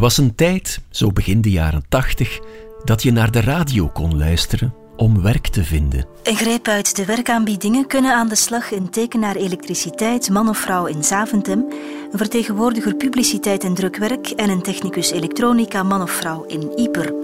Er was een tijd, zo begin de jaren tachtig, dat je naar de radio kon luisteren om werk te vinden. Een greep uit de werkaanbiedingen kunnen aan de slag een tekenaar elektriciteit, man of vrouw in Zaventem, een vertegenwoordiger publiciteit en drukwerk en een technicus elektronica, man of vrouw in Ieper.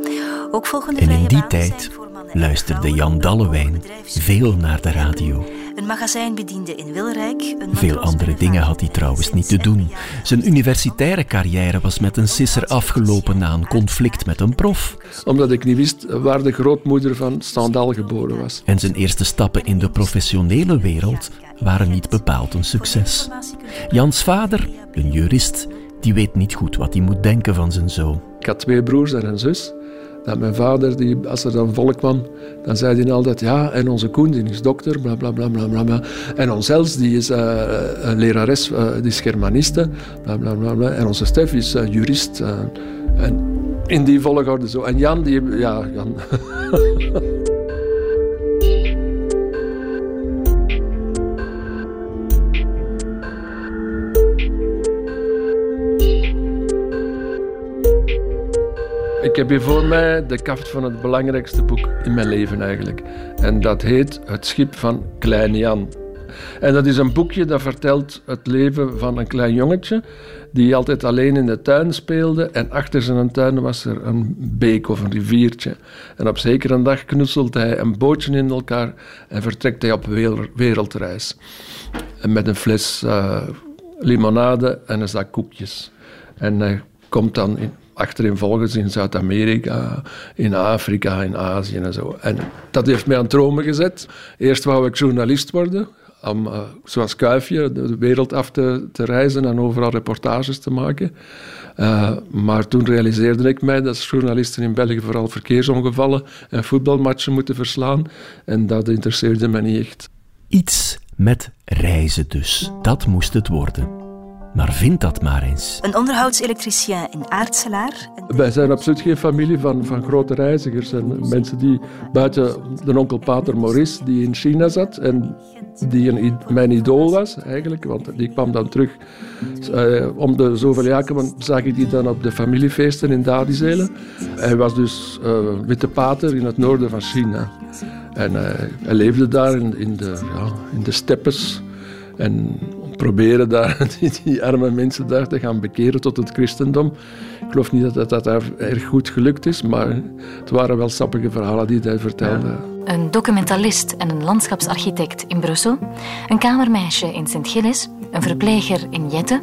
Ook volgende en in die tijd luisterde Jan Dallewijn veel naar de radio een magazijnbediende in Wilrijk. Een Veel andere dingen had hij trouwens niet te doen. Zijn universitaire carrière was met een sisser afgelopen na een conflict met een prof. Omdat ik niet wist waar de grootmoeder van Stendhal geboren was. En zijn eerste stappen in de professionele wereld waren niet bepaald een succes. Jans vader, een jurist, die weet niet goed wat hij moet denken van zijn zoon. Ik had twee broers en een zus dat mijn vader, die, als er dan volk kwam, dan zei hij altijd, ja, en onze Koen, die is dokter, bla bla bla bla. En ons Els, die is uh, een lerares, uh, die is Germaniste, bla bla bla. En onze Stef is jurist. en in die volgorde zo. En Jan, die, ja, Jan. Ik heb hier voor mij de kaft van het belangrijkste boek in mijn leven eigenlijk. En dat heet Het Schip van Klein Jan. En dat is een boekje dat vertelt het leven van een klein jongetje die altijd alleen in de tuin speelde. En achter zijn tuin was er een beek of een riviertje. En op zekere dag knutselt hij een bootje in elkaar en vertrekt hij op wereldreis. En met een fles uh, limonade en een zak koekjes. En hij komt dan in, volgens in Zuid-Amerika, in Afrika, in Azië en zo. En dat heeft mij aan dromen gezet. Eerst wou ik journalist worden, om, uh, zoals Kuifje, de wereld af te, te, reizen en overal reportages te maken. Uh, maar toen realiseerde ik mij dat journalisten in België vooral verkeersongevallen en voetbalmatchen moeten verslaan. En dat interesseerde me niet echt. Iets met reizen dus, dat moest het worden. Maar vind dat maar eens. Een onderhoudselektricien in Aartselaar. Wij zijn absoluut geen familie van, van grote reizigers. En mensen die buiten de onkel Pater Maurice, die in China zat en die een, mijn idool was eigenlijk, want die kwam dan terug uh, om de zoveel jaren, zag ik die dan op de familiefeesten in Dadizelen. Hij was dus uh, witte pater in het noorden van China. En uh, hij leefde daar in, in, de, ja, in de steppes. En proberen daar, die, arme mensen daar te gaan bekeren tot het christendom. Ik geloof niet dat dat, daar erg goed gelukt is, maar het waren wel sappige verhalen die hij vertelde. Een documentalist en een landschapsarchitect in Brussel, een kamermeisje in Sint-Gilles, een verpleger in Jette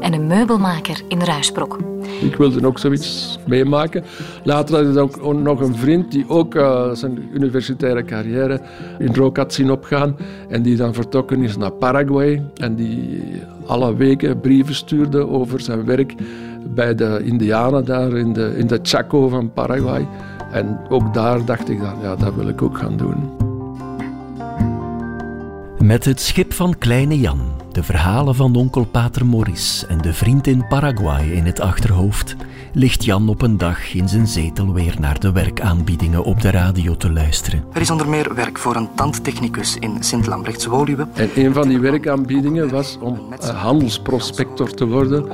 en een meubelmaker in Ruisbrok. Ik wilde ook zoiets meemaken. Later had ik ook nog een vriend die ook uh, zijn universitaire carrière in rook had zien opgaan. En die dan vertrokken is naar Paraguay. En die alle weken brieven stuurde over zijn werk bij de Indianen daar in de, in de Chaco van Paraguay. En ook daar dacht ik dan, ja, dat wil ik ook gaan doen. Met het schip van Kleine Jan de verhalen van onkel Pater Maurice en de vriend in Paraguay in het achterhoofd, ligt Jan op een dag in zijn zetel weer naar de werkaanbiedingen op de radio te luisteren. Er is onder meer werk voor een tandtechnicus in Sint-Lambrechts-Woluwe. En een van die werkaanbiedingen was om eh, handelsprospector te worden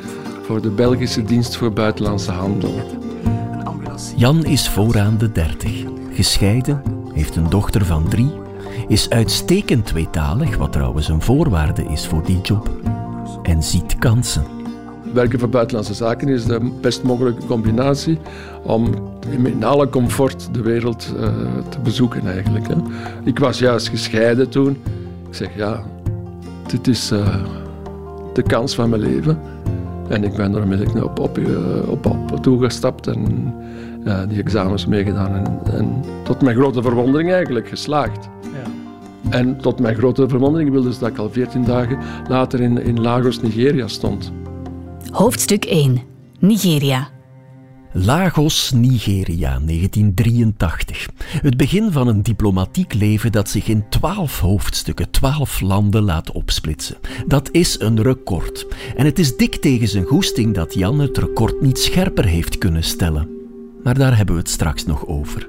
voor de Belgische dienst voor buitenlandse handel. Jan is vooraan de dertig, gescheiden, heeft een dochter van drie is uitstekend tweetalig, wat trouwens een voorwaarde is voor die job, en ziet kansen. Werken voor buitenlandse zaken is de best mogelijke combinatie om in alle comfort de wereld uh, te bezoeken eigenlijk. Hè. Ik was juist gescheiden toen. Ik zeg ja, dit is uh, de kans van mijn leven. En ik ben er onmiddellijk op, op, uh, op, op toegestapt en die examens meegedaan. En, en tot mijn grote verwondering eigenlijk geslaagd. En tot mijn grote verwondering wilde ze dat ik al 14 dagen later in, in Lagos, Nigeria stond. Hoofdstuk 1. Nigeria. Lagos, Nigeria, 1983. Het begin van een diplomatiek leven dat zich in twaalf hoofdstukken, twaalf landen laat opsplitsen. Dat is een record. En het is dik tegen zijn goesting dat Jan het record niet scherper heeft kunnen stellen. Maar daar hebben we het straks nog over.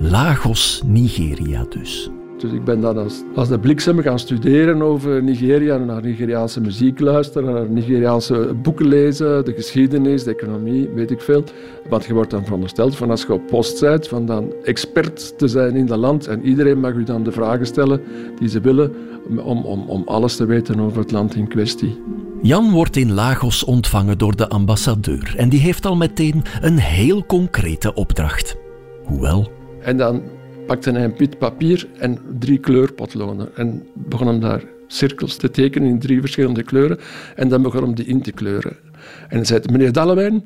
Lagos, Nigeria dus. Dus ik ben dan als, als de bliksem gaan studeren over Nigeria, naar Nigeriaanse muziek luisteren, naar Nigeriaanse boeken lezen, de geschiedenis, de economie, weet ik veel. Want je wordt dan verondersteld van als je op post bent, van dan expert te zijn in dat land en iedereen mag u dan de vragen stellen die ze willen om, om, om alles te weten over het land in kwestie. Jan wordt in Lagos ontvangen door de ambassadeur en die heeft al meteen een heel concrete opdracht. Hoewel. En dan pakte hij een pit papier en drie kleurpotloden en begon hem daar cirkels te tekenen in drie verschillende kleuren en dan begon hem die in te kleuren. En hij zei, meneer Dallewijn,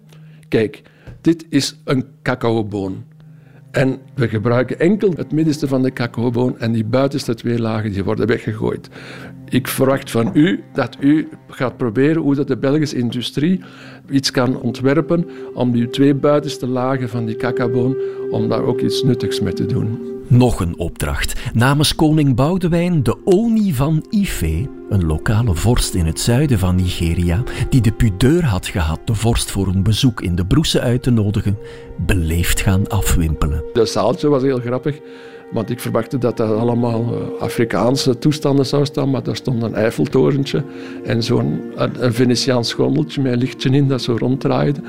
kijk, dit is een cacaoboon. En we gebruiken enkel het middenste van de cacaoboon en die buitenste twee lagen die worden weggegooid. Ik verwacht van u dat u gaat proberen hoe dat de Belgische industrie iets kan ontwerpen om die twee buitenste lagen van die cacaoboon, om daar ook iets nuttigs mee te doen. Nog een opdracht. Namens koning Boudewijn de Oni van Ife, een lokale vorst in het zuiden van Nigeria, die de pudeur had gehad de vorst voor een bezoek in de Broese uit te nodigen, beleefd gaan afwimpelen. De zaaltje was heel grappig. Want ik verwachtte dat dat allemaal eh, Afrikaanse toestanden zou staan, maar daar stond een Eiffeltorentje en zo'n een Venetiaans schommeltje met een lichtje in dat zo ronddraaide.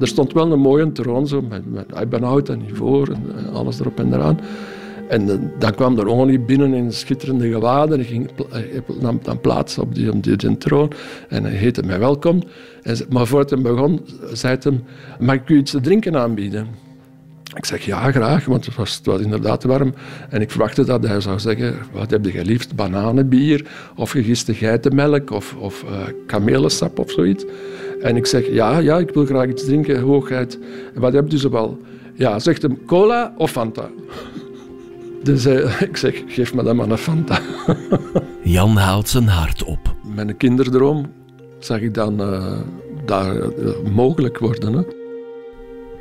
Er stond wel een mooie troon, zo, met, met en ivoor en alles erop en eraan. En eh, dan kwam er Oni binnen in schitterende gewaden. Ik ging, nam dan plaats op die, op troon en hij heette mij welkom. En, maar voordat hij begon, zei hij, mag ik u iets te drinken aanbieden? Ik zeg ja, graag, want het was, inderdaad warm. En ik verwachtte dat hij zou zeggen, wat heb je liefst? Bananenbier of gegiste geitenmelk of, of kamelensap of zoiets. En ik zeg, ja, ja, ik wil graag iets drinken, hoogheid. En wat heb je zoal? Ja, zegt hem, cola of Fanta? Dus uh, ik zeg, geef me dan maar een Fanta. Jan haalt zijn hart op. Mijn kinderdroom zag ik dan uh, daar mogelijk worden. Hè.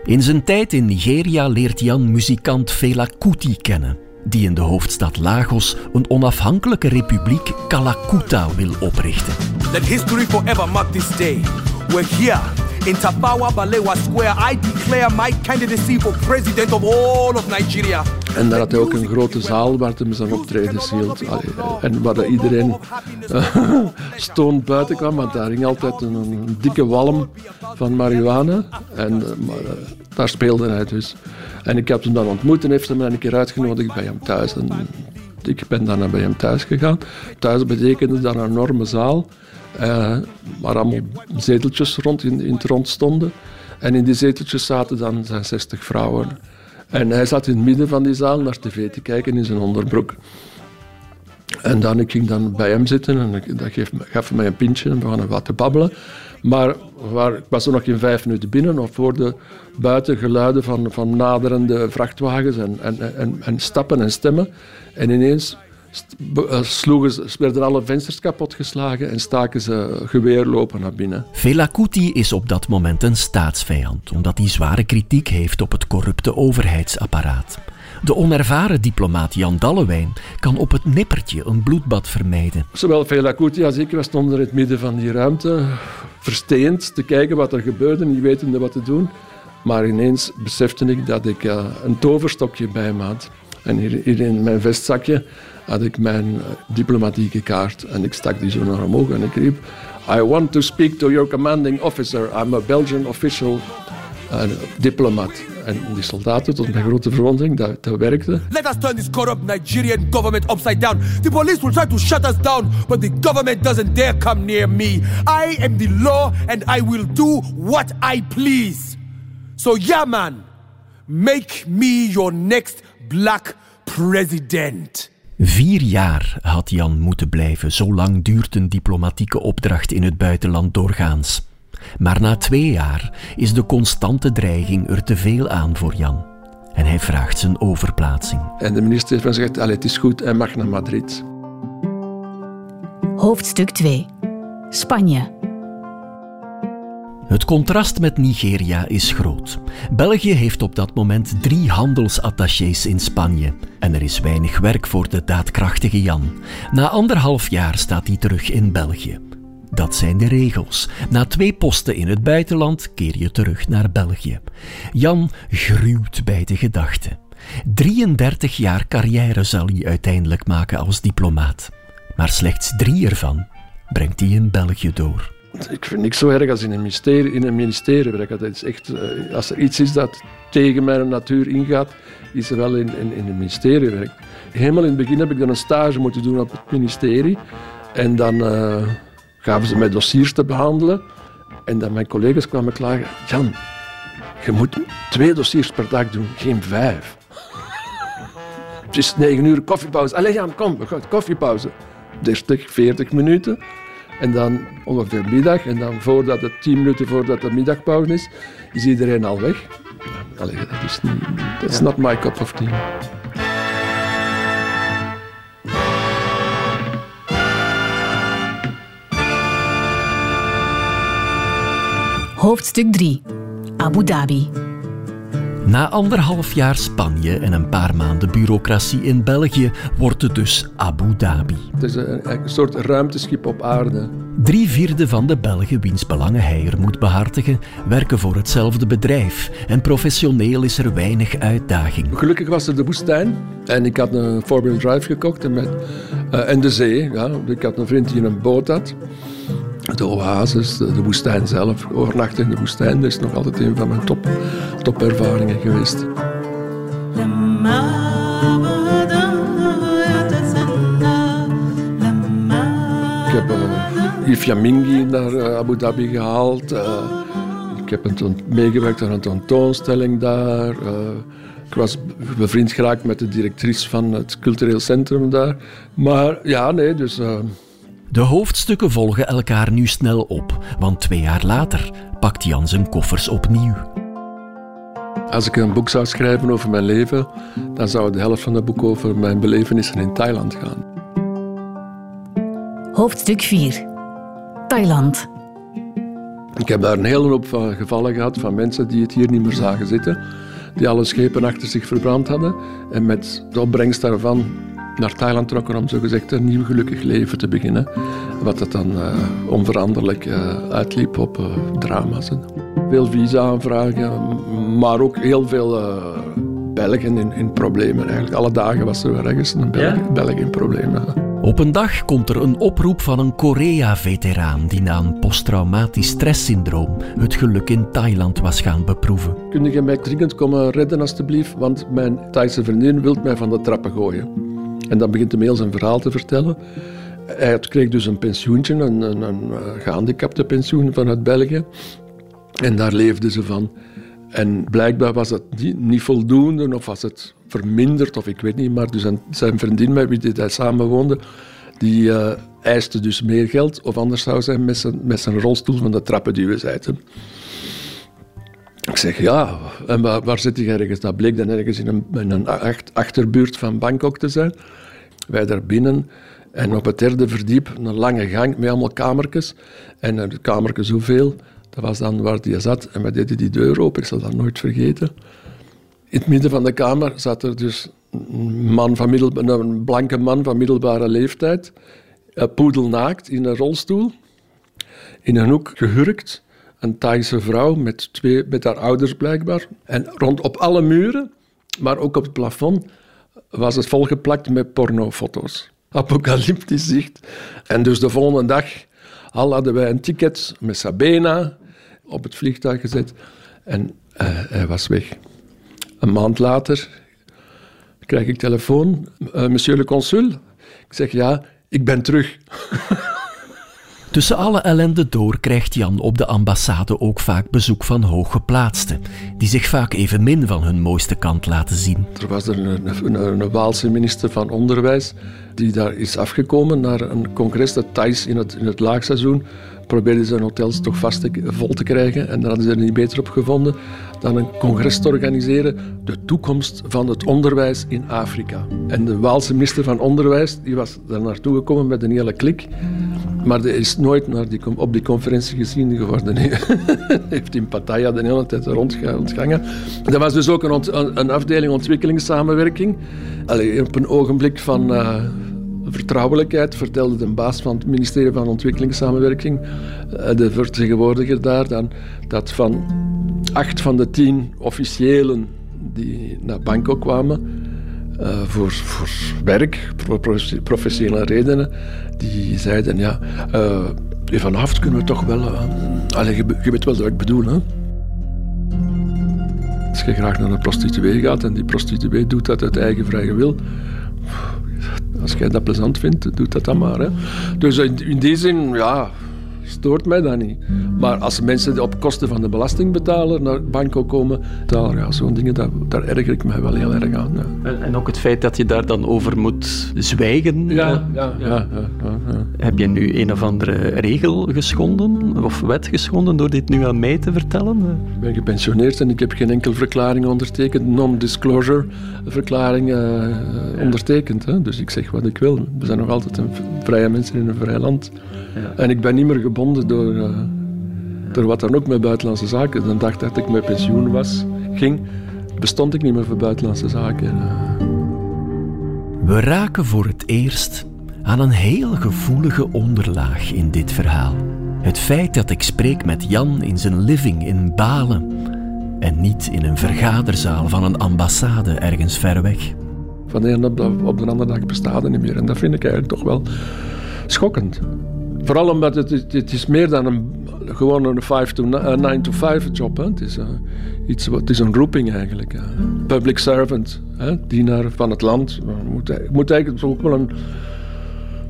In zijn tijd in Nigeria leert Jan muzikant Fela Kuti kennen, die in de hoofdstad Lagos een onafhankelijke republiek Kalakuta wil oprichten. Let history forever mark this day. We're here in Tafawa Balewa Square. I declare my candidacy for president of all of Nigeria. En daar had hij ook een grote zaal waar hij zijn optredens hield. En waar iedereen stoned buiten kwam, want daar hing altijd een, dikke walm van marihuana. En uh, daar speelde hij dus. En ik heb hem dan ontmoet en heeft hem dan een keer uitgenodigd bij hem thuis. En ik ben dan bij hem thuis gegaan. Thuis betekende dat een enorme zaal, uh, waar allemaal zeteltjes rond in, in het rond stonden. En in die zeteltjes zaten dan 60 vrouwen. En hij zat in het midden van die zaal naar tv te kijken in zijn onderbroek. En dan, ik ging dan bij hem zitten en ik, dat gaf, mij een pintje en we gaan wat te babbelen. Maar waar, ik was er nog in vijf minuten binnen of hoorde buiten geluiden van, van naderende vrachtwagens en, en, en, en stappen en stemmen. En ineens eh, sloegen, werden alle vensters kapotgeslagen en staken ze geweerlopen naar binnen. Fela Kuti is op dat moment een staatsvijand, omdat hij zware kritiek heeft op het corrupte overheidsapparaat. De onervaren diplomaat Jan Dallewijn kan op het nippertje een bloedbad vermijden. Zowel Fela Kuti als ik stonden in het midden van die ruimte, versteend te kijken wat er gebeurde, niet wetende wat te doen. Maar ineens besefte ik dat ik uh, een toverstokje bij me had. En hier, hier in mijn vestzakje had ik mijn uh, diplomatieke kaart en ik stak die zo naar omhoog en ik riep I want to speak to your commanding officer. I'm a Belgian official uh, diplomat. En die soldaten, tot mijn grote verwondering, dat, dat werkte. Let us turn this corrupt Nigerian government upside down. The police will try to shut us down, but the government doesn't dare come near me. I am the law and I will do what I please. So yeah man, make me your next black president. Vier jaar had Jan moeten blijven, zo lang duurt een diplomatieke opdracht in het buitenland doorgaans. Maar na twee jaar is de constante dreiging er te veel aan voor Jan. En hij vraagt zijn overplaatsing. En de minister heeft gezegd, het is goed, hij mag naar Madrid. Hoofdstuk 2. Spanje. Het contrast met Nigeria is groot. België heeft op dat moment drie handelsattachés in Spanje. En er is weinig werk voor de daadkrachtige Jan. Na anderhalf jaar staat hij terug in België. Dat zijn de regels. Na twee posten in het buitenland keer je terug naar België. Jan gruwt bij de gedachte. 33 jaar carrière zal hij uiteindelijk maken als diplomaat. Maar slechts drie ervan brengt hij in België door. Ik vind niks zo erg als in een ministerie, in een ministerie werken. Dat is echt, eh, als er iets is dat tegen mijn natuur ingaat, is er wel in, in, een ministerie werk. Helemaal in het begin heb ik dan een stage moeten doen op het ministerie. En dan uh, gaven ze mij dossiers te behandelen. En dan mijn collega's kwamen klagen. Jan, je moet twee dossiers per dag doen, geen vijf. Het is negen uur koffiepauze. Allee Jan, kom, we gaan koffiepauze. 30, 40 minuten. En dan ongeveer middag. En dan voordat het tien minuten voordat de middagpauze is, is iedereen al weg. Allee, dat is niet... That's not my cup of tea. Hoofdstuk 3. Abu Dhabi. Na anderhalf jaar Spanje en een paar maanden bureaucratie in België wordt het dus Abu Dhabi. Het is een, een soort ruimteschip op aarde. Drie vierde van de Belgen wiens belangen hij er moet behartigen, werken voor hetzelfde bedrijf. En professioneel is er weinig uitdaging. Gelukkig was er de woestijn en ik had een four-wheel drive gekocht en, met, uh, en de zee. Ja. Ik had een vriend die een boot had. De oases, de, woestijn zelf, overnachten in de woestijn, dat is nog altijd een van mijn top, topervaringen geweest. Ik heb uh, Yves Yamingi naar uh, Abu Dhabi gehaald. Uh, ik heb een meegewerkt aan een tentoonstelling daar. ik was bevriend geraakt met de directrice van het cultureel centrum daar. Maar ja, nee, dus... De hoofdstukken volgen elkaar nu snel op, want twee jaar later pakt Jan zijn koffers opnieuw. Als ik een boek zou schrijven over mijn leven, dan zou de helft van het boek over mijn belevenissen in Thailand gaan. Hoofdstuk 4. Thailand. Ik heb daar een hele hoop van gevallen gehad van mensen die het hier niet meer zagen zitten, die alle schepen achter zich verbrand hadden en met de opbrengst daarvan naar Thailand trokken om zogezegd een nieuw gelukkig leven te beginnen. Wat dat dan uh, onveranderlijk uh, uitliep op uh, drama's. Veel visa-aanvragen, maar ook heel veel Belgen in, in, problemen. Eigenlijk alle dagen was er ergens een Belg, ja? Belg in problemen. Op een dag komt er een oproep van een Korea-veteraan die na een posttraumatisch stresssyndroom het geluk in Thailand was gaan beproeven. Kun je mij dringend komen redden alstublieft, want mijn Thaise vriendin wil mij van de trappen gooien. En dan begint hij heel zijn verhaal te vertellen. Hij kreeg dus een pensioentje, een, een, een gehandicapte pensioen vanuit België. En daar leefden ze van. En blijkbaar was het niet, voldoende, of was het verminderd, of ik weet niet. Maar dus zijn vriendin met wie hij samen woonde, die uh, eiste dus meer geld. Of anders zou zij met zijn, met zijn rolstoel van de trappen duwen zitten. Ik zeg ja, en waar, zit hij ergens? Dat bleek dan ergens in een, in een achterbuurt van Bangkok te zijn. Wij daar binnen en op het derde verdiep een lange gang met allemaal kamertjes. En de kamertjes hoeveel, dat was dan waar hij zat. En wij deden die deur open, ik zal dat nooit vergeten. In het midden van de kamer zat er dus een, man van middel, een blanke man van middelbare leeftijd, poedelnaakt in een rolstoel, in een hoek gehurkt een Thaise vrouw met, twee, met haar ouders blijkbaar. En rond op alle muren, maar ook op het plafond, was het volgeplakt met pornofoto's. Apocalyptisch zicht. En dus de volgende dag al hadden wij een ticket met Sabena op het vliegtuig gezet. En uh, hij was weg. Een maand later krijg ik telefoon. Uh, monsieur le consul? Ik zeg ja, ik ben terug. Tussen alle ellende door krijgt Jan op de ambassade ook vaak bezoek van hooggeplaatsten, die zich vaak evenmin van hun mooiste kant laten zien. Er was er een, Waalse minister van Onderwijs die daar is afgekomen naar een congres dat Thais in het, in het laagseizoen probeerden zijn hotels toch vast te, vol te krijgen. En daar hadden ze er niet beter op gevonden dan een congres te organiseren. De toekomst van het onderwijs in Afrika. En de Waalse minister van Onderwijs die was daar naartoe gekomen met een hele klik. Maar er is nooit naar die, op die conferentie gezien geworden. Hij heeft in Pattaya de hele tijd rondgegangen. Er was dus ook een, een afdeling ontwikkelingssamenwerking. Allee, op een ogenblik van... Uh, vertrouwelijkheid vertelde de baas van het ministerie van Ontwikkelingssamenwerking, eh, de vertegenwoordiger daar, dan, dat van acht van de tien officiëlen die naar Bangkok kwamen uh, voor, voor werk, voor professionele redenen, die zeiden, ja, uh, vanavond kunnen we toch wel... Uh, je, weet wel wat ik bedoel, hè? Als je graag naar een prostituee gaat en die prostituee doet dat uit eigen vrije wil, als jij dat plezant vindt, doe dat dan maar. Hè. Dus in, in die zin, ja, stoort mij dat niet. Maar als mensen op kosten van de belastingbetaler naar Bangkok komen, daar, ja, zo'n dingen, daar, daar erger ik mij wel heel erg aan. Ja. En, en, ook het feit dat je daar dan over moet zwijgen. Ja, ja, ja, Heb je nu een of andere regel geschonden of wet geschonden door dit nu aan mij te vertellen? Ik ben gepensioneerd en ik heb geen enkele verklaring ondertekend, non-disclosure verklaring uh, ondertekend. Hè. Dus ik zeg wat ik wil. We zijn nog altijd een vrije mensen in een vrij land. En ik ben niet meer gebonden door, uh, door wat dan ook met buitenlandse zaken. De dag dat ik met pensioen was, ging, bestond ik niet meer voor buitenlandse zaken. We raken voor het eerst aan een heel gevoelige onderlaag in dit verhaal. Het feit dat ik spreek met Jan in zijn living in Balen en niet in een vergaderzaal van een ambassade ergens ver weg. Van de ene op de, op de andere dag bestaat het niet meer. En dat vind ik eigenlijk toch wel schokkend. Vooral omdat het, het, is meer dan een, gewoon een 9 to 5 job. Hè. Het, is, uh, iets, het is een roeping eigenlijk. Public servant, hè. dienaar van het land. Je moet, moet eigenlijk ook wel een,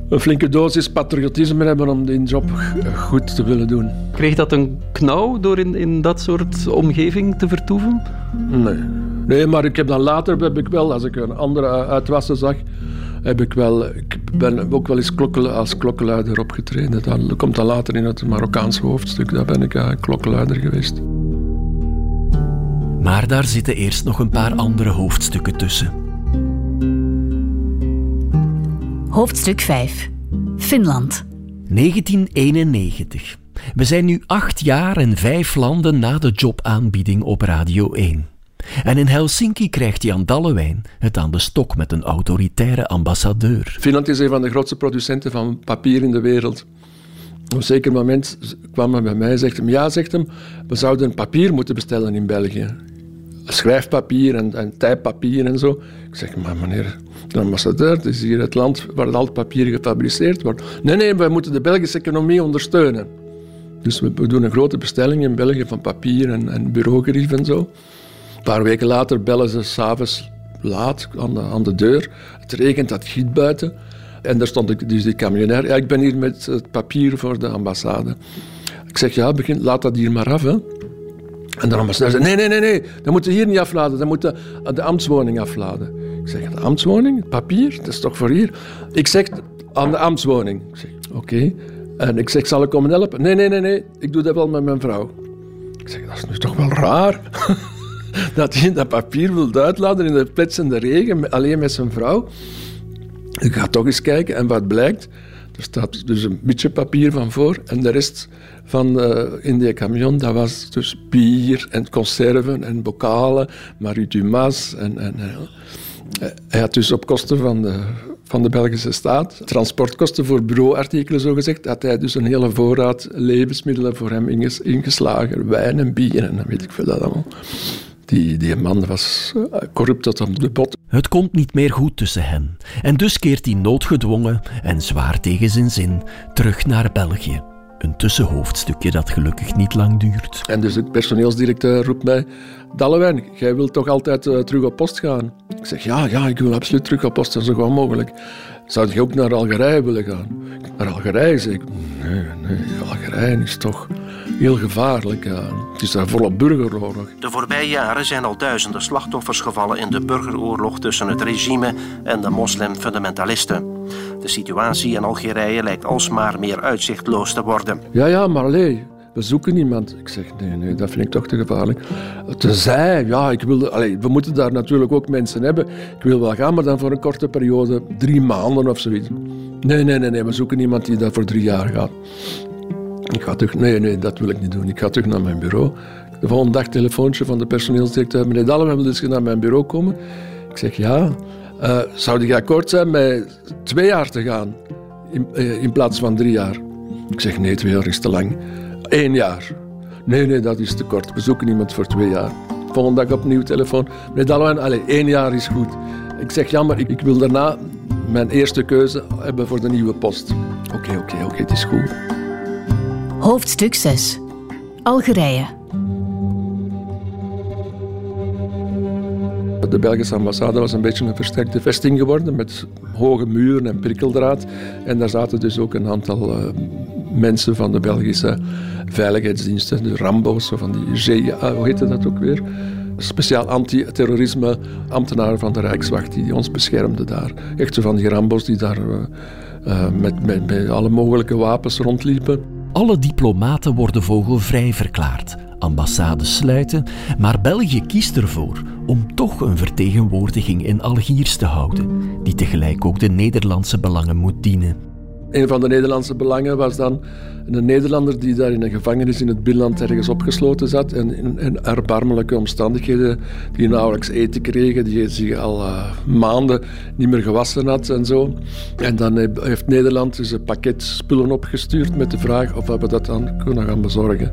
een flinke dosis patriotisme hebben om die job goed te willen doen. Kreeg dat een knauw door in, in dat soort omgeving te vertoeven? Nee. Nee, maar ik heb dan later heb ik wel, als ik een andere uitwassen zag, heb ik wel, ik ben ook wel eens klokken, als klokkenluider opgetreden. Dat komt dan later in het Marokkaanse hoofdstuk, daar ben ik uh, klokkenluider geweest. Maar daar zitten eerst nog een paar andere hoofdstukken tussen. Hoofdstuk 5. Finland. 1991. We zijn nu acht jaar en vijf landen na de jobaanbieding op Radio 1. En in Helsinki krijgt Jan Dallewijn het aan de stok met een autoritaire ambassadeur. Finland is een van de grootste producenten van papier in de wereld. Op een zeker moment kwam hij bij mij en zegt hem, ja, zegt hem, we zouden papier moeten bestellen in België. Schrijfpapier en, en en zo. Ik zeg, maar meneer de ambassadeur, het is hier het land waar al het papier gefabriceerd wordt. Nee, nee, wij moeten de Belgische economie ondersteunen. Dus we, doen een grote bestelling in België van papier en, en bureaugerief en zo. Paar weken later bellen ze s'avonds laat aan de, aan de deur. Het regent, het giet buiten. En daar stond ik, dus die camionair. Ja, ik ben hier met het papier voor de ambassade. Ik zeg, ja, begin, laat dat hier maar af. En de ambassadeur zei, nee, nee, nee, nee, dat moeten hier niet afladen. Dat moet de, de ambtswoning afladen. Ik zeg, de ambtswoning? Het papier? Dat is toch voor hier? Ik zeg, aan de ambtswoning. Ik zeg, oké. En ik zeg, zal ik komen helpen? Nee, nee, nee, nee, ik doe dat wel met mijn vrouw. Ik zeg, dat is nu toch wel raar. dat hij dat papier wil uitladen in de pletsende regen, alleen met zijn vrouw. Ik ga toch eens kijken en wat blijkt. Er staat dus een beetje papier van voor en de rest van uh, in die camion, dat was dus bier en conserven en bokalen, Marie Dumas. En, en, uh, hij had dus op kosten van de, van de Belgische staat, transportkosten voor bureauartikelen zogezegd, had hij dus een hele voorraad levensmiddelen voor hem ingeslagen. Wijn en bier en dan weet ik veel dat allemaal. Die, die man was eh, corrupt tot aan de bot. Het komt niet meer goed tussen hen. En dus keert hij noodgedwongen en zwaar tegen zijn zin terug naar België. Een tussenhoofdstukje dat gelukkig niet lang duurt. En dus de personeelsdirecteur roept mij... Dallewijn, jij wilt toch altijd uh, terug op post gaan? Ik zeg, ja, ja, ik wil absoluut terug op post, zo gauw mogelijk. Zou je ook naar Algerije willen gaan? Naar Algerije, zeg ik. Nee, nee, Algerije is toch heel gevaarlijk. Ja. Het is daar volop burgeroorlog. De voorbije jaren zijn al duizenden slachtoffers gevallen in de burgeroorlog tussen het regime en de moslimfundamentalisten. De situatie in Algerije lijkt alsmaar meer uitzichtloos te worden. Ja, ja, maar alleen we zoeken iemand. Ik zeg, nee, nee, dat vind ik toch te gevaarlijk. Tenzij, ja, ik wilde, allez, we moeten daar natuurlijk ook mensen hebben. Ik wil wel gaan, maar dan voor een korte periode, drie maanden of zoiets. Nee, nee, nee, nee, we zoeken iemand die daar voor drie jaar gaat. Ik ga terug, nee, nee, dat wil ik niet doen. Ik ga terug naar mijn bureau. De volgende dag telefoontje van de personeelsdirecteur. Meneer Dallen, wil dus naar mijn bureau komen? Ik zeg, ja. Uh, zou ik akkoord zijn met twee jaar te gaan in, uh, in plaats van drie jaar? Ik zeg, nee, twee jaar is te lang. Eén jaar. Nee, nee, dat is te kort. We zoeken iemand voor twee jaar. Volgende dag opnieuw telefoon. Meneer Dalwijn, allez, één jaar is goed. Ik zeg jammer, ik, ik wil daarna mijn eerste keuze hebben voor de nieuwe post. Oké, oké, oké, het is goed. Hoofdstuk 6. Algerije. De Belgische ambassade was een beetje een versterkte vesting geworden met hoge muren en prikkeldraad. En daar zaten dus ook een aantal uh, mensen van de Belgische veiligheidsdiensten, de Rambo's, van die GIA, hoe heette dat ook weer? Speciaal antiterrorisme ambtenaren van de Rijkswacht die ons beschermden daar. Echt zo van die Rambo's die daar met, met, met alle mogelijke wapens rondliepen. Alle diplomaten worden vogelvrij verklaard ambassades sluiten, maar België kiest ervoor om toch een vertegenwoordiging in Algiers te houden, die tegelijk ook de Nederlandse belangen moet dienen. Een van de Nederlandse belangen was dan een Nederlander die daar in een gevangenis in het binnenland ergens opgesloten zat en in, erbarmelijke omstandigheden, die nauwelijks eten kregen, die zich al uh, maanden niet meer gewassen had en zo. En dan heeft Nederland dus een pakket spullen opgestuurd met de vraag of we dat dan kunnen gaan bezorgen.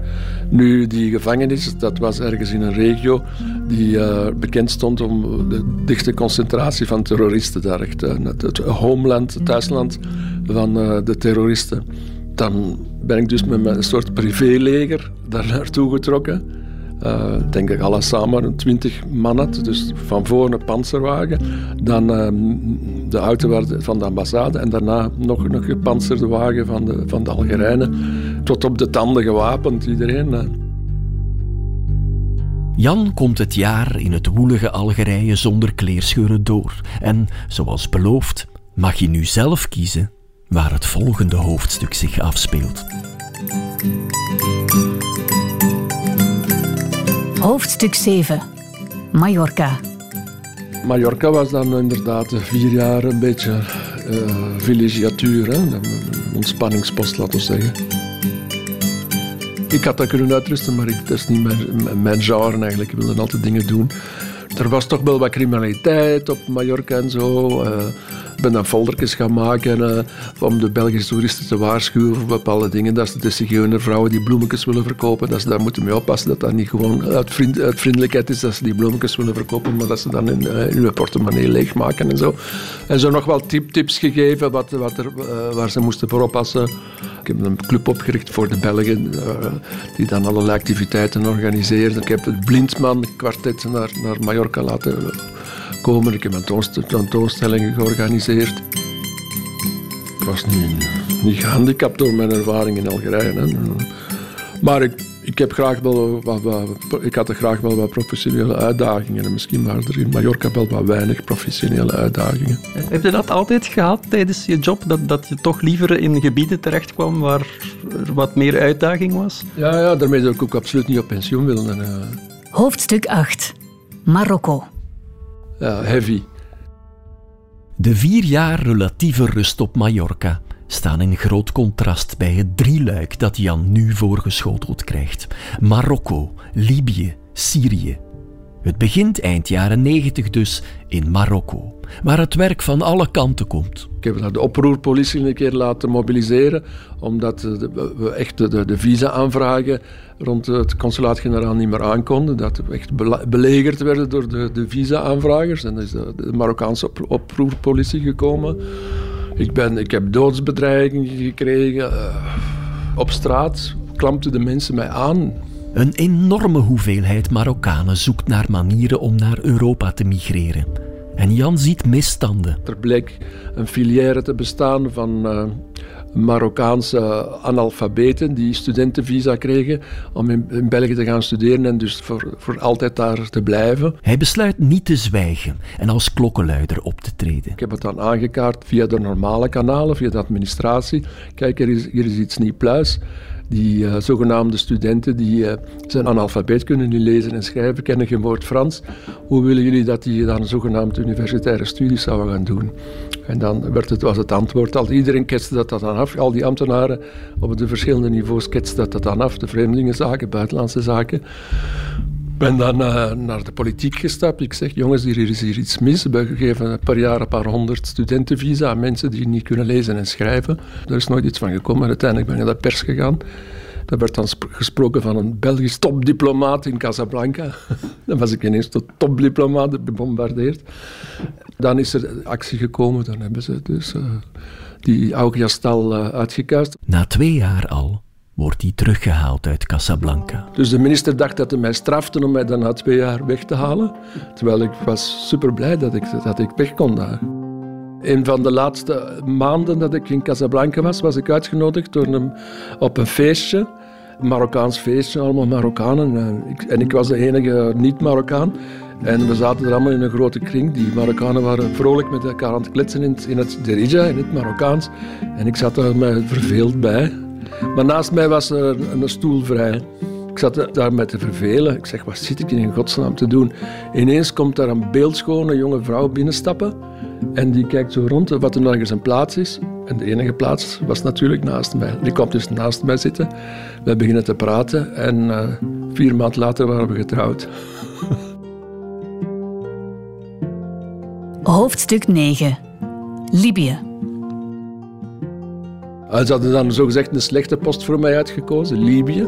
Nu, die gevangenis, dat was ergens in een regio die uh, bekend stond om de dichte concentratie van terroristen daar. Echt, uh, het homeland, het thuisland van de terroristen. Dan ben ik dus met mijn soort privéleger daar naartoe getrokken. Uh, denk ik alles samen een twintig man. Dus van voor een panzerwagen, dan uh, de auto van de ambassade en daarna nog een gepanzerde wagen van de, van de Algerijnen. Tot op de tanden gewapend, iedereen. Jan komt het jaar in het woelige Algerije zonder kleerscheuren door. En, zoals beloofd, mag je nu zelf kiezen waar het volgende hoofdstuk zich afspeelt. Hoofdstuk 7. Mallorca. Mallorca was dan inderdaad vier jaar een beetje uh, hè? een ontspanningspost, laten we zeggen. Ik had dat kunnen uitrusten, maar ik, dat is niet mijn, mijn genre eigenlijk. Ik wilde altijd dingen doen. Er was toch wel wat criminaliteit op Mallorca en zo. Uh, ik ben dan foldertjes gaan maken uh, om de Belgische toeristen te waarschuwen voor bepaalde dingen. Dat ze de vrouwen die bloemetjes willen verkopen, dat ze daar moeten mee oppassen. Dat dat niet gewoon uit, vriend, vriendelijkheid is dat ze die bloemetjes willen verkopen, maar dat ze dan in, uh, in hun portemonnee leegmaken en zo. En zo nog wel tip, tips gegeven wat, wat er, uh, waar ze moesten voor oppassen. Ik heb een club opgericht voor de Belgen, die dan allerlei activiteiten organiseert. Ik heb het Blindman kwartet naar, naar Mallorca laten komen. Ik heb een tentoonstellingen georganiseerd. Ik was niet, niet gehandicapt door mijn ervaring in Algerije. Hè. Maar ik, ik, heb graag wel wat, wat, ik had er graag wel wat professionele uitdagingen. En misschien waren er in Mallorca wel wat weinig professionele uitdagingen. Heb je dat altijd gehad tijdens je job? Dat, dat je toch liever in gebieden terecht kwam waar er wat meer uitdaging was? Ja, ja daarmee zou ik ook absoluut niet op pensioen willen. Hoofdstuk 8. Marokko heavy. De vier jaar relatieve rust op Mallorca staan in groot contrast bij het drieluik dat Jan nu voorgeschoteld krijgt: Marokko, Libië, Syrië. Het begint eind jaren 90 dus in Marokko, waar het werk van alle kanten komt. Ik heb de oproerpolitie een keer laten mobiliseren, omdat we echt de, de visa-aanvragen rond het consulaat-generaal niet meer aankonden. Dat we echt belegerd werden door de, de visa-aanvragers. En dan is de, Marokkaanse oproerpolitie gekomen. Ik, ben, ik heb doodsbedreigingen gekregen. Uh, op straat klampten de mensen mij aan. Een enorme hoeveelheid Marokkanen zoekt naar manieren om naar Europa te migreren. En Jan ziet misstanden. Er bleek een filière te bestaan van uh, Marokkaanse analfabeten die studentenvisa kregen om in, in, België te gaan studeren en dus voor, voor altijd daar te blijven. Hij besluit niet te zwijgen en als klokkenluider op te treden. Ik heb het dan aangekaart via de normale kanalen, via de administratie. Kijk, er is, hier is iets niet pluis. Die uh, zogenaamde studenten die uh, zijn analfabeet, kunnen niet lezen en schrijven, kennen geen woord Frans. Hoe willen jullie dat die dan zogenaamd universitaire studies zouden gaan doen? En dan werd het, was het antwoord al, iedereen ketste dat, dat dan af. Al die ambtenaren op de verschillende niveaus ketsten dat, dat dan af. De vreemdelingenzaken, buitenlandse zaken ben dan uh, naar de politiek gestapt. Ik zeg, jongens, hier is hier iets mis. We geven per jaar een paar honderd studentenvisa aan mensen die niet kunnen lezen en schrijven. Er is nooit iets van gekomen. Uiteindelijk ben ik naar de pers gegaan. Er werd dan gesproken van een Belgisch topdiplomaat in Casablanca. dan was ik ineens tot topdiplomaat gebombardeerd. Dan is er actie gekomen, dan hebben ze dus uh, die Augiastal uh, uitgekuist. Na twee jaar al wordt hij teruggehaald uit Casablanca. Dus de minister dacht dat hij mij strafte om mij dan na twee jaar weg te halen. Terwijl ik was super blij dat ik, dat ik weg kon daar. Een van de laatste maanden dat ik in Casablanca was, was ik uitgenodigd door hem op een feestje. Een Marokkaans feestje, allemaal Marokkanen. En ik, en ik was de enige niet-Marokkaan. En we zaten er allemaal in een grote kring. Die Marokkanen waren vrolijk met elkaar aan het kletsen in het, in Derija, in het Marokkaans. En ik zat er mij verveeld bij. Maar naast mij was er een, stoel vrij. Ik zat daar met te vervelen. Ik zeg, wat zit ik in godsnaam te doen? Ineens komt daar een beeldschone jonge vrouw binnenstappen. En die kijkt zo rond wat er nog eens een plaats is. En de enige plaats was natuurlijk naast mij. Die komt dus naast mij zitten. We beginnen te praten. En uh, vier maanden later waren we getrouwd. Hoofdstuk 9. Libië. Ze hadden dan zogezegd een slechte post voor mij uitgekozen, Libië.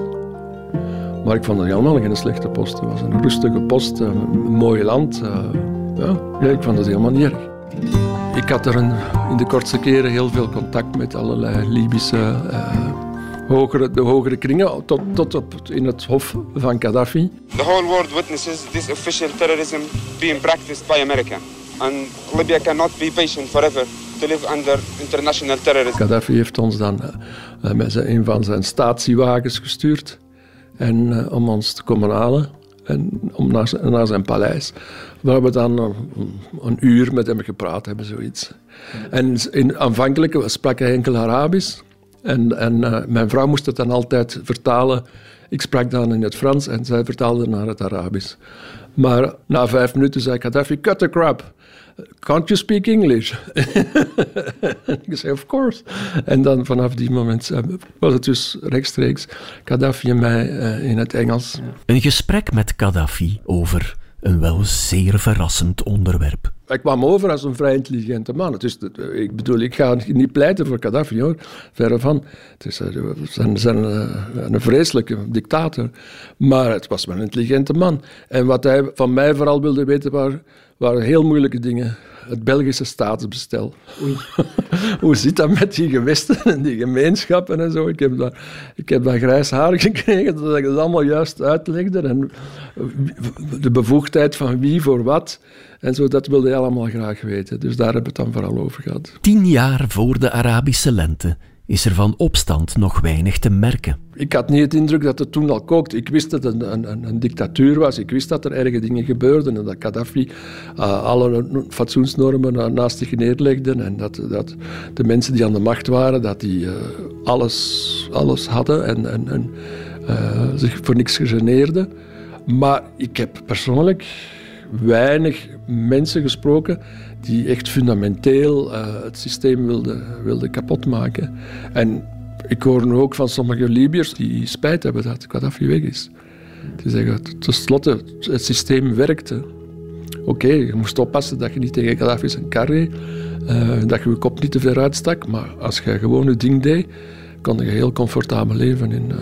Maar ik vond het helemaal geen slechte post. Het was een rustige post, een mooi land. Eh, ja, ik vond het helemaal niet erg. Ik had er in de kortste keren heel veel contact met allerlei Libische uh, hogere, de hogere kringen, tot, tot op in het hof van Gaddafi. The whole world witnesses this official terrorism being practiced by America. And Libya cannot be patient forever to live under international terrorism. Gaddafi heeft ons dan uh, met een van zijn statiewagens gestuurd en, uh, om ons te komen halen en om naar, naar zijn paleis. Waar we dan een, uur met hem gepraat hebben, zoiets. En in, aanvankelijk sprak hij enkel Arabisch. En, en mijn vrouw moest het dan altijd vertalen. Ik sprak dan in het Frans en zij vertaalde naar het Arabisch. Maar na vijf minuten zei Gaddafi, cut the crap. Can't you speak English? ik zei, of course. En dan vanaf die moment eh, was het dus rechtstreeks Gaddafi en mij uh, in het Engels. Een gesprek met Gaddafi over een wel zeer verrassend onderwerp. Ik kwam over als een vrij intelligente man. Dus, ik bedoel, ik ga niet pleiten voor Gaddafi, hoor. Verre van. Het is een, een, een vreselijke dictator. Maar het was wel een intelligente man. En wat hij van mij vooral wilde weten, waren, waren heel moeilijke dingen. Het Belgische staatsbestel. Hoe zit dat met die gewesten en die gemeenschappen en zo? Ik heb daar, ik heb daar grijs haar gekregen dat ik het allemaal juist uitlegde. En de bevoegdheid van wie voor wat. En zo, dat wilde hij allemaal graag weten. Dus daar hebben we het dan vooral over gehad. Tien jaar voor de Arabische lente is er van opstand nog weinig te merken. Ik had niet het indruk dat het toen al kookte. Ik wist dat het een, een, een dictatuur was. Ik wist dat er erge dingen gebeurden en dat Gaddafi uh, alle fatsoensnormen naast zich neerlegde en dat, dat de mensen die aan de macht waren, dat die uh, alles, alles hadden en, en, en uh, zich voor niks gegeneerden. Maar ik heb persoonlijk weinig mensen gesproken die echt fundamenteel uh, het systeem wilden wilde kapotmaken. En ik hoor nu ook van sommige Libiërs die spijt hebben dat Gaddafi weg is. Die zeggen, tenslotte, het systeem werkte. Oké, je moest oppassen dat je niet tegen Gaddafi zijn kar uh, dat je je kop niet te ver uitstak, maar als je gewoon je ding deed, kon je heel comfortabel leven in, uh,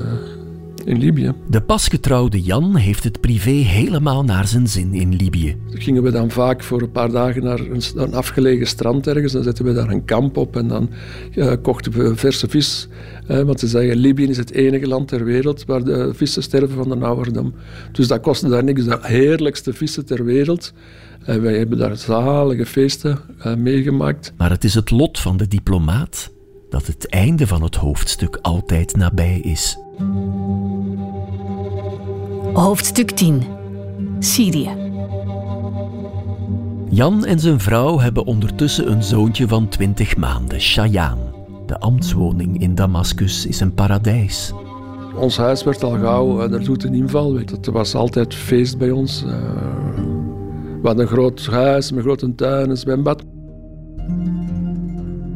in Libië. De pasgetrouwde Jan heeft het privé helemaal naar zijn zin in Libië. Gingen we dan vaak voor een paar dagen naar een, een afgelegen strand ergens. Dan zetten we daar een kamp op en dan uh, kochten we verse vis. Want ze zeggen, Libië is het enige land ter wereld waar de vissen sterven van de nauwerdom. Dus dat kostte daar niks. De heerlijkste vissen ter wereld. En wij hebben daar zalige feesten uh, meegemaakt. Maar het is het lot van de diplomaat dat het einde van het hoofdstuk altijd nabij is. Hoofdstuk 10 Syrië Jan en zijn vrouw hebben ondertussen een zoontje van 20 maanden, Shayaan. De ambtswoning in Damascus is een paradijs. Ons huis werd al gauw, er doet een inval. Het was altijd feest bij ons. We hadden een groot huis met grote tuin, een zwembad.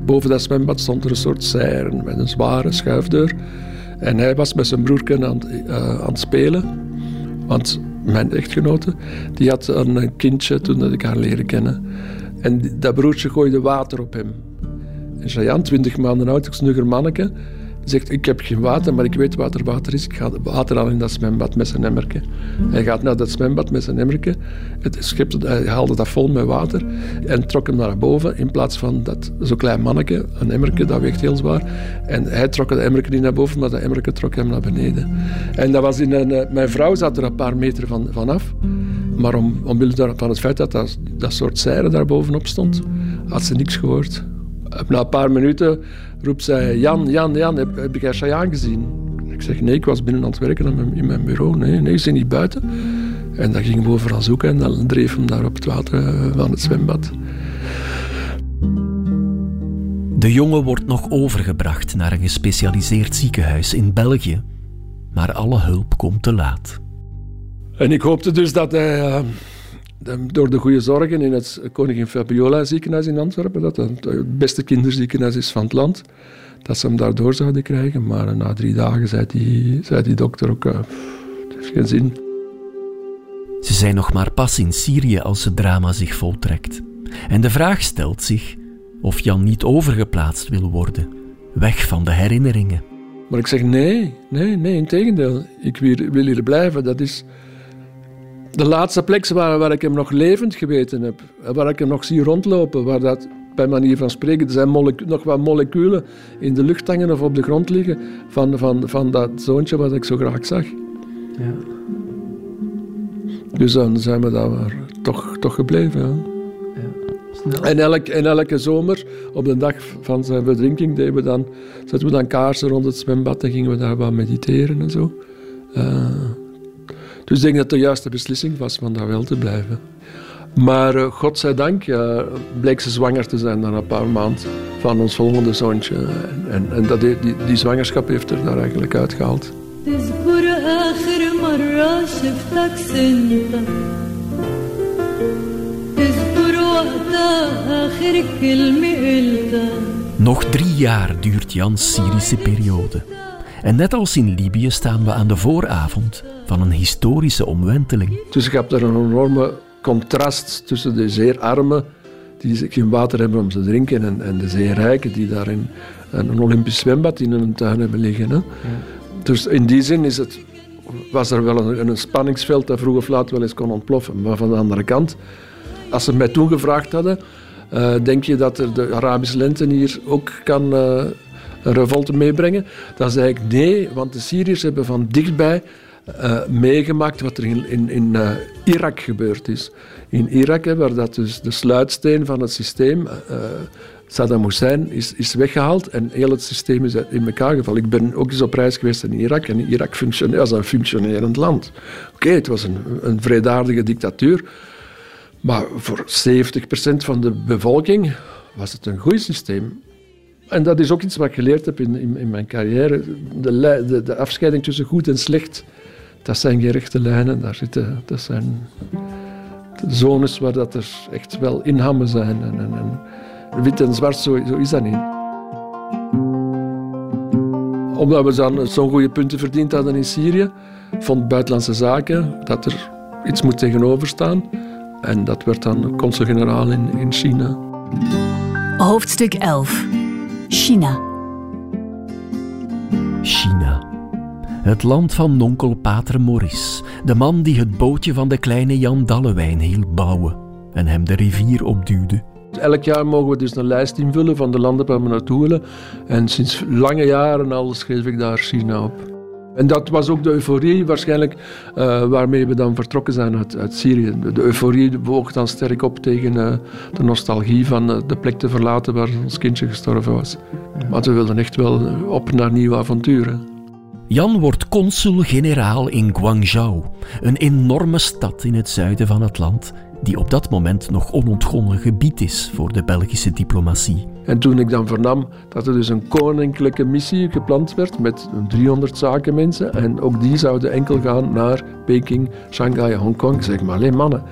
Boven dat zwembad stond er een soort serre met een zware schuifdeur. En hij was met zijn broerken aan, uh, aan het spelen. Want mijn echtgenote, die had een kindje toen dat ik haar leren kennen. En dat broertje gooide water op hem. En Cheyenne, twintig maanden oud, een snugger manneke, zegt, ik heb geen water, maar ik weet wat er water is. Ik ga water halen in dat zwembad met zijn emmerke. Hij gaat naar dat zwembad met zijn emmerke. Het schip, hij haalde dat vol met water en trok hem naar boven in plaats van dat zo'n klein manneke, een emmerke, dat weegt heel zwaar. En hij trok de emmerke niet naar boven, maar dat emmerke trok hem naar beneden. En dat was in een, eh, mijn vrouw zat er een paar meter van, vanaf. Maar om, omwille van het feit dat, dat dat soort zeilen daar bovenop stond, had ze niks gehoord. Na een paar minuten roept zij: Jan, Jan, Jan, heb, heb jij Cheyenne gezien? Ik zeg: Nee, ik was binnen aan het werken in mijn bureau. Nee, nee, ze niet buiten. En dan gingen we overal zoeken en dan dreef hem daar op het water eh, van het zwembad. De jongen wordt nog overgebracht naar een gespecialiseerd ziekenhuis in België. Maar alle hulp komt te laat. En ik hoopte dus dat hij uh, door de goede zorgen in het Koningin Fabiola ziekenhuis in Antwerpen, dat het beste kinderziekenhuis is van het land, dat ze hem daardoor zouden krijgen. Maar na drie dagen zei die, zei die dokter ook, uh, het heeft geen zin. Ze zijn nog maar pas in Syrië als het drama zich voltrekt. En de vraag stelt zich of Jan niet overgeplaatst wil worden, weg van de herinneringen. Maar ik zeg nee, nee, nee, in tegendeel. Ik wil hier blijven. Dat is de laatste plek waar, waar ik hem nog levend geweten heb. Waar ik hem nog zie rondlopen. Waar dat, bij manier van spreken, er zijn nog wat moleculen in de lucht hangen of op de grond liggen van, van, van dat zoontje wat ik zo graag zag. Ja. Dus dan zijn we daar toch, toch gebleven. Ja. Ja. En, elk, en elke zomer, op de dag van zijn verdrinking, deden we dan, zetten we dan kaarsen rond het zwembad en gingen we daar wat mediteren en zo. Uh, dus ik denk dat het de juiste beslissing was van daar wel te blijven. Maar uh, godzijdank ja, bleek ze zwanger te zijn dan een paar maanden van ons volgende zoontje. En, en, en dat, die, die, zwangerschap heeft er daar eigenlijk uitgehaald. Nog drie jaar duurt Jans Syrische periode. En net als in Libië staan we aan de vooravond van een historische omwenteling. Dus je hebt er een enorme contrast tussen de zeer armen, die geen water hebben om te drinken, en, en de zeer rijken, die daar in een Olympisch zwembad in hun tuin hebben liggen. Hè. Dus in die zin is het, was er wel een, een spanningsveld dat vroeg of laat wel eens kon ontploffen. Maar van de andere kant, als ze mij toen gevraagd hadden, uh, denk je dat er de Arabische lente hier ook kan uh, een revolte meebrengen? Dan zei ik nee, want de Syriërs hebben van dichtbij uh, meegemaakt wat er in, in, in uh, Irak gebeurd is. In Irak, waar dat dus de sluitsteen van het systeem, uh, Saddam Hussein, is, is weggehaald en heel het systeem is in elkaar gevallen. Ik ben ook eens op reis geweest in Irak en Irak was een functionerend land. Oké, het was een, een vredaardige dictatuur, maar voor 70% van de bevolking was het een goed systeem. En dat is ook iets wat ik geleerd heb in, in, in mijn carrière. De, de, de afscheiding tussen goed en slecht dat zijn gerechte lijnen. Daar zitten, dat zijn zones waar dat er echt wel inhammen zijn. En, en, en wit en zwart, zo, zo, is dat niet. Omdat we dan zo'n goede punten verdiend hadden in Syrië, vond Buitenlandse Zaken dat er iets moet tegenover staan. En dat werd dan consul-generaal in, in China. Hoofdstuk 11. China. China. Het land van nonkel Pater Maurice, de man die het bootje van de kleine Jan Dallewijn hielp bouwen en hem de rivier opduwde. Elk jaar mogen we dus een lijst invullen van de landen waar we naartoe willen. En sinds lange jaren al schreef ik daar China op. En dat was ook de euforie waarschijnlijk uh, waarmee we dan vertrokken zijn uit, uit Syrië. De, euforie woog dan sterk op tegen uh, de nostalgie van uh, de plek te verlaten waar ons kindje gestorven was. Maar we wilden echt wel op naar nieuwe avonturen. Jan wordt consul-generaal in Guangzhou, een enorme stad in het zuiden van het land, die op dat moment nog onontgonnen gebied is voor de Belgische diplomatie. En toen ik dan vernam dat er dus een koninklijke missie gepland werd met 300 zakenmensen en ook die zouden enkel gaan naar Peking, Shanghai, Hongkong, zeg maar alleen mannen.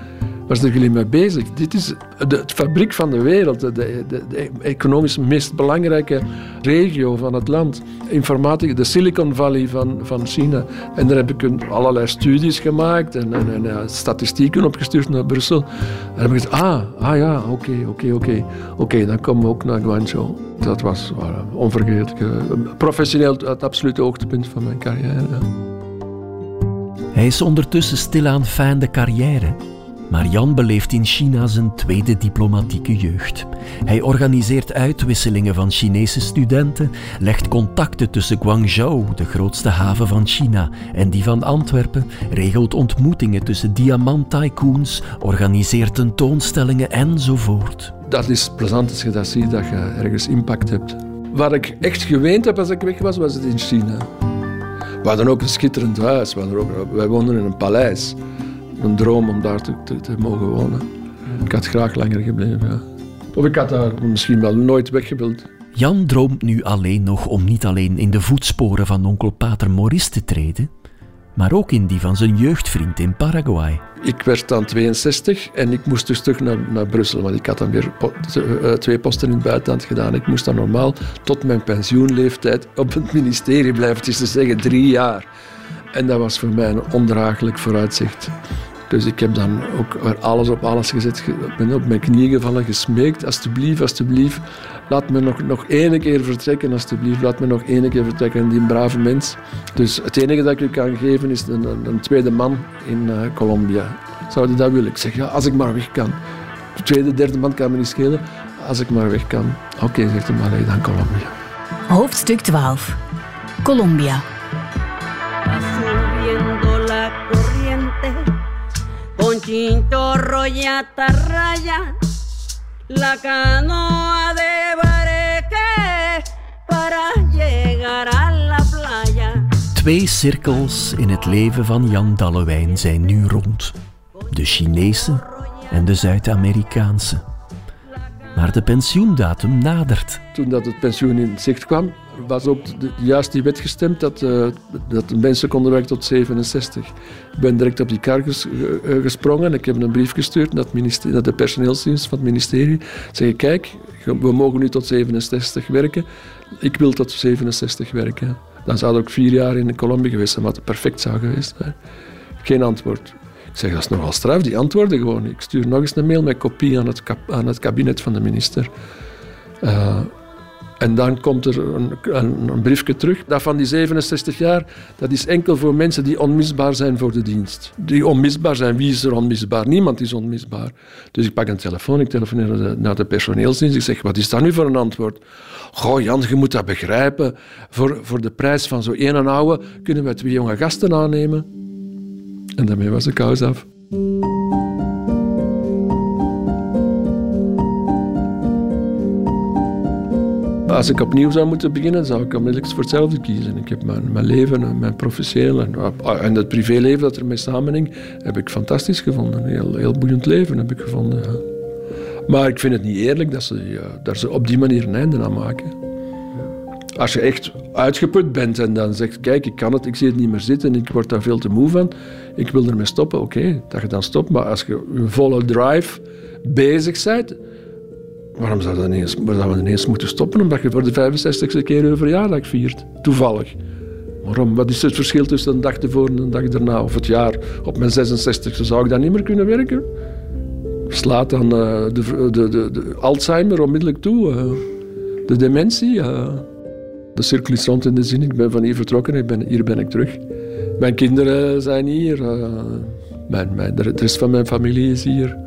Waar zijn jullie mee bezig? Dit is de, fabriek van de wereld, de, de, de, economisch meest belangrijke regio van het land. Informatica, de Silicon Valley van, van China. En daar heb ik allerlei studies gemaakt en, en, en statistieken opgestuurd naar Brussel. En heb ik gezegd, ah, ah ja, oké, oké, oké. Oké, dan komen we ook naar Guangzhou. Dat was onvergetelijk. professioneel het absolute hoogtepunt van mijn carrière. Hij is ondertussen stilaan fijn de carrière. Maar Jan beleeft in China zijn tweede diplomatieke jeugd. Hij organiseert uitwisselingen van Chinese studenten, legt contacten tussen Guangzhou, de grootste haven van China, en die van Antwerpen, regelt ontmoetingen tussen diamant-tycoons, organiseert tentoonstellingen enzovoort. Dat is plezant als je dat ziet, dat je ergens impact hebt. Waar ik echt geweend heb als ik weg was, was het in China. We hadden ook een schitterend huis. We wij woonden in een paleis. Een droom om daar te, te, mogen wonen. Ik had graag langer gebleven. Ja. Of ik had daar misschien wel nooit weggewild. Jan droomt nu alleen nog om niet alleen in de voetsporen van onkel Pater Maurice te treden, maar ook in die van zijn jeugdvriend in Paraguay. Ik werd dan 62 en ik moest dus terug naar, naar Brussel, want ik had dan weer eh, twee posten in het buitenland gedaan. Ik moest dan normaal tot mijn pensioenleeftijd op het ministerie blijven, het is te zeggen drie jaar. En dat was voor mij een ondraaglijk vooruitzicht. Dus ik heb dan ook alles op alles gezet. Ik ben op mijn knieën gevallen, gesmeekt. Alsjeblieft, alsjeblieft, laat me nog, nog één keer vertrekken. Alsjeblieft, laat me nog één keer vertrekken. En die brave mens. Dus het enige dat ik u kan geven is een, een tweede man in uh, Colombia. Zou dat willen? Ik zeg, ja, als ik maar weg kan. De tweede, derde man kan me niet schelen. Als ik maar weg kan. Oké, zegt hij maar, dan Colombia. Hoofdstuk 12. Colombia. Chinchorro y atarraya, la canoa de bareque para llegar a la playa. Twee cirkels in het leven van Jan Dallewijn zijn nu rond. De Chinese en de Zuid-Amerikaanse. Maar de pensioendatum nadert. Toen dat het pensioen in zicht kwam, was de, juist die wet gestemd dat, uh, dat mensen konden werken tot 67. Ik ben direct op die kar ges, uh, gesprongen. Ik heb een brief gestuurd naar, het naar de personeelsdienst van het ministerie. Zeg kijk, we mogen nu tot 67 werken. Ik wil tot 67 werken. Dan zou ook vier jaar in Colombia geweest zijn, wat perfect zou geweest zijn. Geen antwoord. Ik zeg, dat is nogal straf, die antwoorden gewoon. Ik stuur nog eens een mail met kopie aan het, aan het kabinet van de minister. En dan komt er een, een, briefje terug. Dat van die 67 jaar, dat is enkel voor mensen die onmisbaar zijn voor de dienst. Die onmisbaar zijn. Wie is er onmisbaar? Niemand is onmisbaar. Dus ik pak een telefoon, ik telefoneer naar de, personeelsdienst. Ik zeg, wat is dat nu voor een antwoord? Goh, Jan, je moet dat begrijpen. Voor, voor de prijs van zo'n en oude kunnen we twee jonge gasten aannemen. En daarmee was de kous af. Als ik opnieuw zou moeten beginnen, zou ik onmiddellijk voor hetzelfde kiezen. Ik heb mijn, mijn leven, mijn professioneel en, het privéleven dat ermee samenhing, heb ik fantastisch gevonden. Een heel, heel boeiend leven heb ik gevonden. Maar ik vind het niet eerlijk dat ze, dat ze op die manier een einde aan maken. Als je echt uitgeput bent en dan zegt, kijk, ik kan het, ik zie het niet meer zitten, ik word daar veel te moe van, ik wil ermee stoppen, oké, dat je dan stopt. Maar als je een volle drive bezig bent, Waarom zou dat ineens, we ineens moeten stoppen? Omdat je voor de 65ste keer een verjaardag viert. Toevallig. Waarom? Wat is het verschil tussen een dag ervoor en een dag daarna? Of het jaar op mijn 66ste zou ik dan niet meer kunnen werken? Slaat dan uh, de, de, de, de, Alzheimer onmiddellijk toe. Uh, de dementie. Uh. De cirkel is rond in de zin. Ik ben van hier vertrokken en ben, hier ben ik terug. Mijn kinderen zijn hier. Mijn, mijn, de rest van mijn familie is hier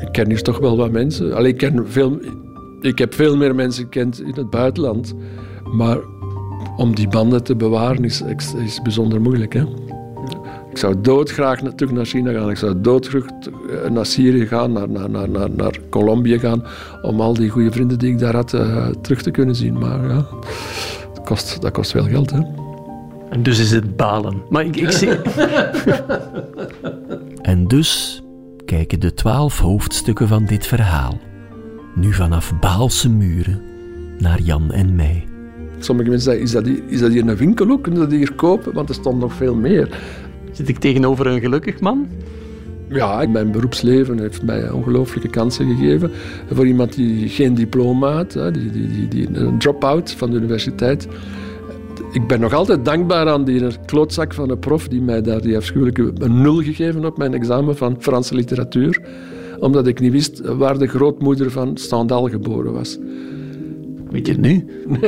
ik ken hier toch wel wat mensen. Allee, ik, ken veel, ik heb veel meer mensen gekend in het buitenland. Maar om die banden te bewaren is, is bijzonder moeilijk. Hè? Ik zou doodgraag terug naar China gaan. Ik zou doodgraag eh, naar Syrië gaan, naar, naar, naar, naar, naar Colombia gaan. Om al die goede vrienden die ik daar had uh, terug te kunnen zien. Maar ja, dat kost, dat kost veel geld. Hè? En dus is het balen. Maar ik, ik zie... en dus kijken de twaalf hoofdstukken van dit verhaal, nu vanaf Baalse muren, naar Jan en mij. Sommige mensen zeggen, is dat, hier, is dat hier een winkel ook? Kunnen dat hier kopen? Want er stond nog veel meer. Zit ik tegenover een gelukkig man? Ja, mijn beroepsleven heeft mij ongelooflijke kansen gegeven. Voor iemand die geen diploma had, die, die, die, die een drop-out van de universiteit. Ik ben nog altijd dankbaar aan die klootzak van een prof die mij daar die afschuwelijke een nul gegeven op mijn examen van Franse literatuur. Omdat ik niet wist waar de grootmoeder van Stendhal geboren was. Weet je het nu?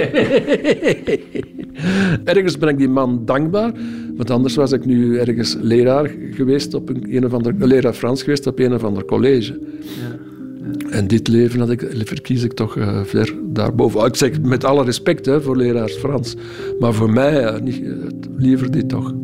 Ergens ben ik die man dankbaar, want anders was ik nu ergens leraar geweest op een, een of ander, leraar Frans geweest op een of ander college. Ja. En dit leven had ik, verkies ik toch uh, ver daarboven. Ik zeg met alle respect voor leraars Frans, maar voor mij uh, niet, liever dit toch.